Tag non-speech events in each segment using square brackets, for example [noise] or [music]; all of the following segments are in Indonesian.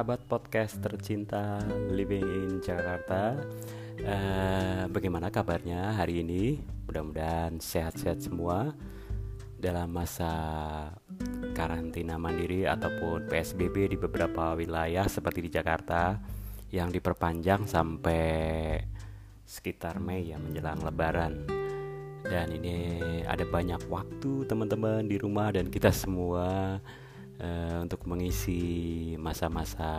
sahabat podcast tercinta Living in Jakarta uh, Bagaimana kabarnya hari ini? Mudah-mudahan sehat-sehat semua Dalam masa karantina mandiri ataupun PSBB di beberapa wilayah seperti di Jakarta Yang diperpanjang sampai sekitar Mei ya menjelang lebaran dan ini ada banyak waktu teman-teman di rumah dan kita semua uh, untuk mengisi masa-masa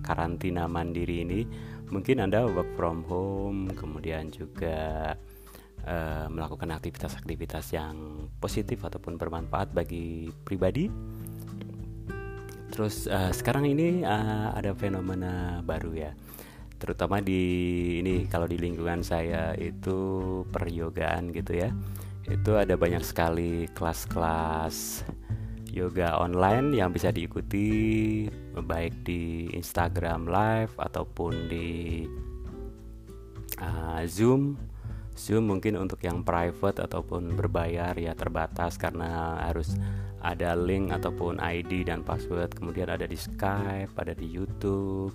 karantina mandiri ini mungkin anda work from home kemudian juga uh, melakukan aktivitas-aktivitas yang positif ataupun bermanfaat bagi pribadi. Terus uh, sekarang ini uh, ada fenomena baru ya. Terutama di ini kalau di lingkungan saya itu peryogaan gitu ya. Itu ada banyak sekali kelas-kelas yoga online yang bisa diikuti baik di Instagram Live ataupun di uh, Zoom. Zoom mungkin untuk yang private ataupun berbayar ya terbatas karena harus ada link ataupun ID dan password. Kemudian ada di Skype ada di YouTube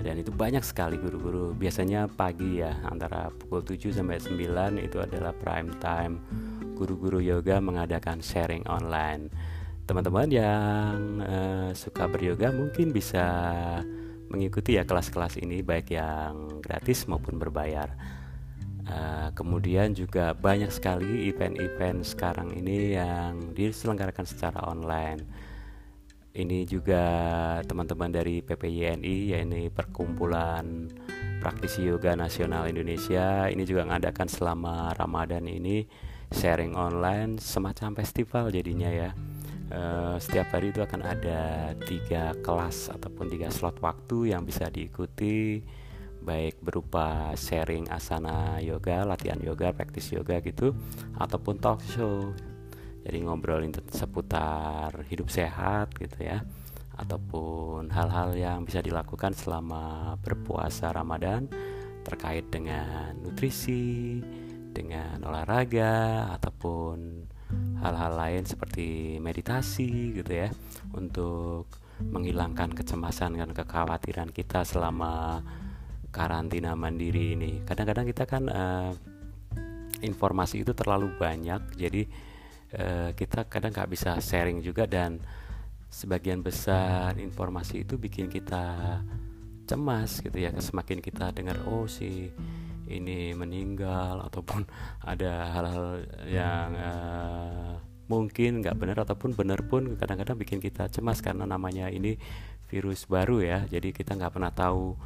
dan itu banyak sekali guru-guru. Biasanya pagi ya antara pukul 7 sampai 9 itu adalah prime time guru-guru yoga mengadakan sharing online. Teman-teman yang uh, suka beryoga mungkin bisa mengikuti ya kelas-kelas ini baik yang gratis maupun berbayar. Uh, kemudian juga banyak sekali event-event sekarang ini yang diselenggarakan secara online. Ini juga teman-teman dari PPYNI yaitu Perkumpulan Praktisi Yoga Nasional Indonesia ini juga mengadakan selama Ramadan ini sharing online semacam festival jadinya ya. Uh, setiap hari itu akan ada tiga kelas ataupun tiga slot waktu yang bisa diikuti baik berupa sharing asana yoga, latihan yoga, praktis yoga gitu ataupun talk show. Jadi ngobrolin seputar hidup sehat gitu ya ataupun hal-hal yang bisa dilakukan selama berpuasa Ramadan terkait dengan nutrisi, dengan olahraga ataupun hal-hal lain seperti meditasi gitu ya untuk menghilangkan kecemasan dan kekhawatiran kita selama karantina mandiri ini. Kadang-kadang kita kan uh, informasi itu terlalu banyak jadi uh, kita kadang nggak bisa sharing juga dan sebagian besar informasi itu bikin kita cemas gitu ya semakin kita dengar oh si ini meninggal ataupun [laughs] ada hal-hal yang uh, mungkin nggak benar ataupun benar pun kadang-kadang bikin kita cemas karena namanya ini virus baru ya. Jadi kita nggak pernah tahu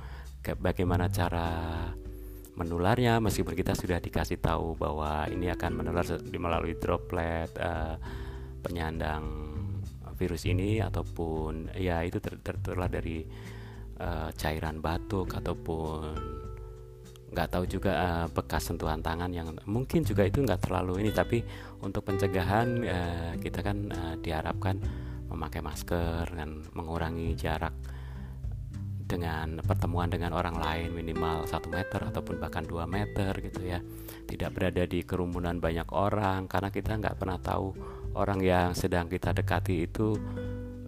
bagaimana cara menularnya. Meskipun kita sudah dikasih tahu bahwa ini akan menular melalui droplet uh, penyandang virus ini ataupun ya itu tertular dari uh, cairan batuk ataupun nggak tahu juga uh, bekas sentuhan tangan yang mungkin juga itu nggak terlalu ini tapi untuk pencegahan uh, kita kan uh, diharapkan memakai masker dan mengurangi jarak dengan pertemuan dengan orang lain minimal satu meter ataupun bahkan dua meter gitu ya. Tidak berada di kerumunan banyak orang karena kita nggak pernah tahu orang yang sedang kita dekati itu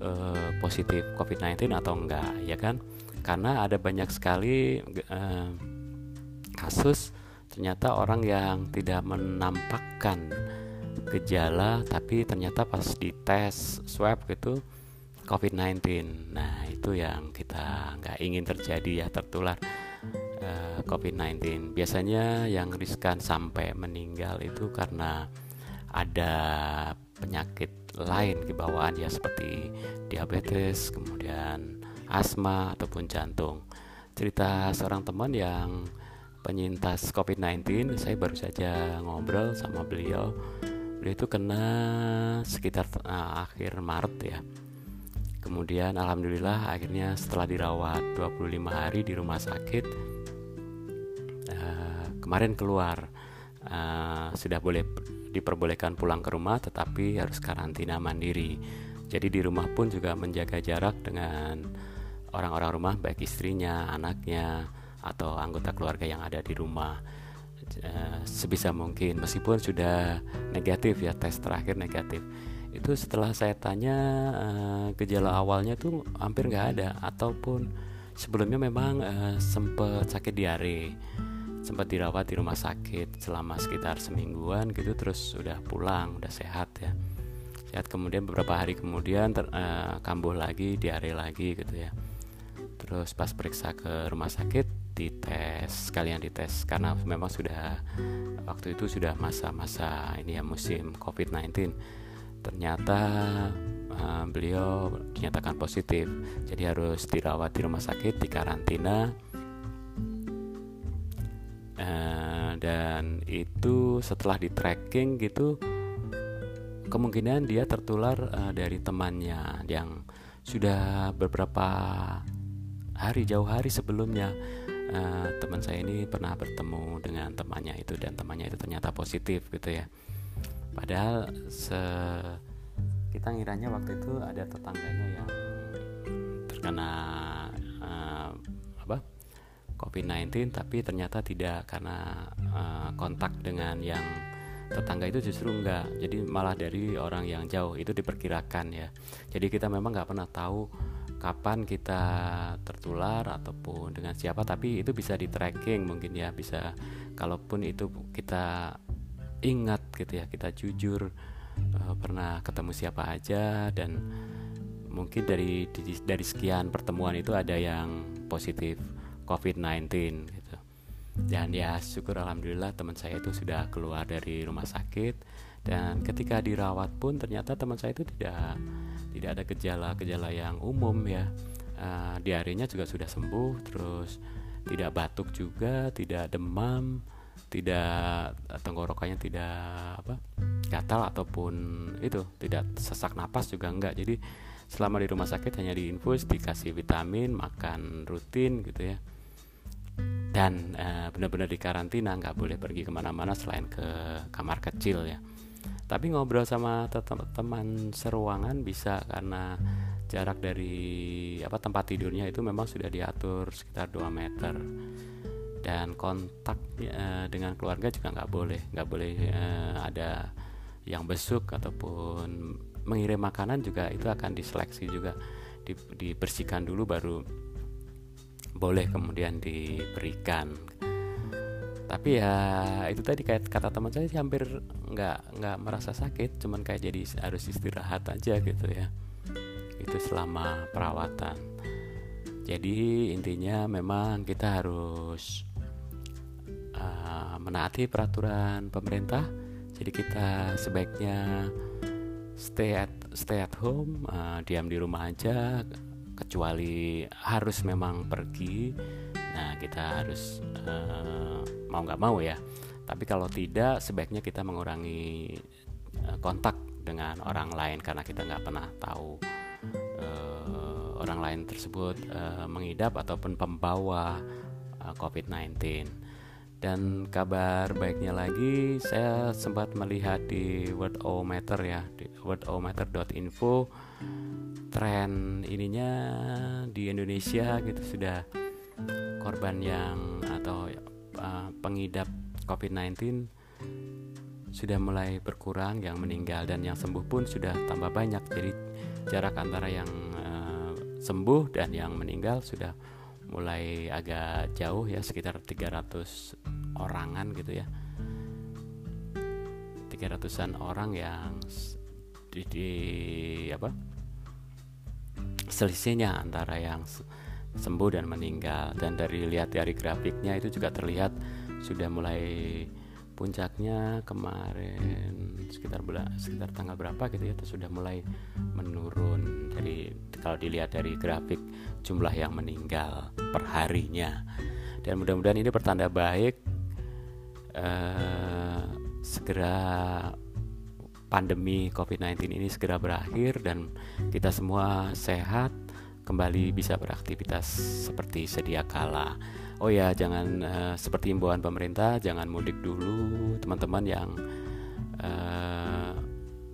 uh, positif COVID-19 atau enggak ya kan? Karena ada banyak sekali uh, kasus ternyata orang yang tidak menampakkan gejala tapi ternyata pas dites swab gitu COVID-19. Nah, itu yang kita nggak ingin terjadi ya tertular uh, eh, COVID-19. Biasanya yang riskan sampai meninggal itu karena ada penyakit lain kebawaan ya seperti diabetes, kemudian asma ataupun jantung. Cerita seorang teman yang penyintas COVID-19, saya baru saja ngobrol sama beliau. Beliau itu kena sekitar uh, akhir Maret ya. Kemudian alhamdulillah akhirnya setelah dirawat 25 hari di rumah sakit uh, kemarin keluar. Uh, sudah boleh diperbolehkan pulang ke rumah tetapi harus karantina mandiri. Jadi di rumah pun juga menjaga jarak dengan orang-orang rumah baik istrinya anaknya atau anggota keluarga yang ada di rumah uh, sebisa mungkin. Meskipun sudah negatif ya tes terakhir negatif. Itu setelah saya tanya uh, gejala awalnya tuh hampir nggak ada. Ataupun sebelumnya memang uh, sempat sakit diare sempat dirawat di rumah sakit selama sekitar semingguan gitu terus udah pulang udah sehat ya. Sehat kemudian beberapa hari kemudian ter, uh, kambuh lagi diare lagi gitu ya. Terus pas periksa ke rumah sakit dites sekalian dites karena memang sudah waktu itu sudah masa-masa ini ya musim COVID-19 ternyata uh, beliau dinyatakan positif. Jadi harus dirawat di rumah sakit di karantina. Uh, dan itu setelah di tracking gitu kemungkinan dia tertular uh, dari temannya yang sudah beberapa hari jauh hari sebelumnya uh, teman saya ini pernah bertemu dengan temannya itu dan temannya itu ternyata positif gitu ya. Padahal se kita ngiranya waktu itu ada tetangganya yang terkena uh, apa? COVID-19 tapi ternyata tidak karena uh, kontak dengan yang tetangga itu justru enggak. Jadi malah dari orang yang jauh itu diperkirakan ya. Jadi kita memang nggak pernah tahu kapan kita tertular ataupun dengan siapa tapi itu bisa di tracking mungkin ya bisa kalaupun itu kita ingat gitu ya kita jujur uh, pernah ketemu siapa aja dan mungkin dari dari sekian pertemuan itu ada yang positif COVID-19 gitu. Dan ya syukur alhamdulillah teman saya itu sudah keluar dari rumah sakit. Dan ketika dirawat pun ternyata teman saya itu tidak tidak ada gejala-gejala yang umum ya. Uh, diarenya juga sudah sembuh terus tidak batuk juga tidak demam tidak tenggorokannya tidak apa gatal ataupun itu tidak sesak napas juga enggak. Jadi selama di rumah sakit hanya diinfus dikasih vitamin makan rutin gitu ya. Dan uh, benar-benar di karantina nggak boleh pergi ke mana-mana selain ke kamar kecil ya tapi ngobrol sama teman seruangan bisa karena jarak dari apa tempat tidurnya itu memang sudah diatur sekitar 2 meter. Dan kontak uh, dengan keluarga juga nggak boleh. Nggak boleh uh, ada yang besuk ataupun mengirim makanan juga itu akan diseleksi juga. Di, dibersihkan dulu baru boleh kemudian diberikan tapi ya itu tadi kayak kata teman saya sih hampir nggak nggak merasa sakit cuman kayak jadi harus istirahat aja gitu ya. Itu selama perawatan. Jadi intinya memang kita harus uh, menaati peraturan pemerintah. Jadi kita sebaiknya stay at stay at home uh, diam di rumah aja kecuali harus memang pergi nah kita harus uh, mau nggak mau ya. Tapi kalau tidak sebaiknya kita mengurangi uh, kontak dengan orang lain karena kita nggak pernah tahu uh, orang lain tersebut uh, mengidap ataupun pembawa uh, COVID-19 dan kabar baiknya lagi, saya sempat melihat di Worldometer ya, di worldometer.info tren ininya di Indonesia gitu sudah korban yang atau uh, pengidap COVID-19 sudah mulai berkurang yang meninggal dan yang sembuh pun sudah tambah banyak. Jadi jarak antara yang uh, sembuh dan yang meninggal sudah mulai agak jauh ya sekitar 300 orangan gitu ya 300an orang yang di, di apa selisihnya antara yang sembuh dan meninggal. Dan dari lihat dari grafiknya itu juga terlihat sudah mulai puncaknya kemarin sekitar bulan sekitar tanggal berapa gitu ya itu sudah mulai menurun. Jadi kalau dilihat dari grafik jumlah yang meninggal perharinya. Dan mudah-mudahan ini pertanda baik eh, segera pandemi COVID-19 ini segera berakhir dan kita semua sehat kembali bisa beraktivitas seperti sedia kala. Oh ya jangan uh, seperti imbauan pemerintah jangan mudik dulu teman-teman yang uh,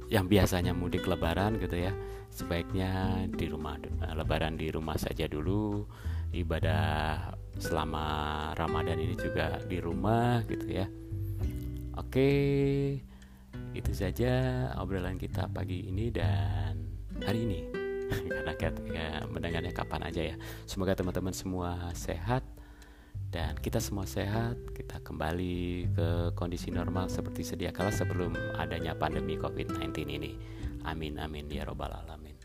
yang biasanya mudik lebaran gitu ya. Sebaiknya di rumah uh, lebaran di rumah saja dulu. Ibadah selama Ramadan ini juga di rumah gitu ya. Oke itu saja obrolan kita pagi ini dan hari ini karena ya, mendengarnya kapan aja ya. Semoga teman-teman semua sehat dan kita semua sehat. Kita kembali ke kondisi normal seperti sedia kala sebelum adanya pandemi COVID-19 ini. Amin amin ya robbal alamin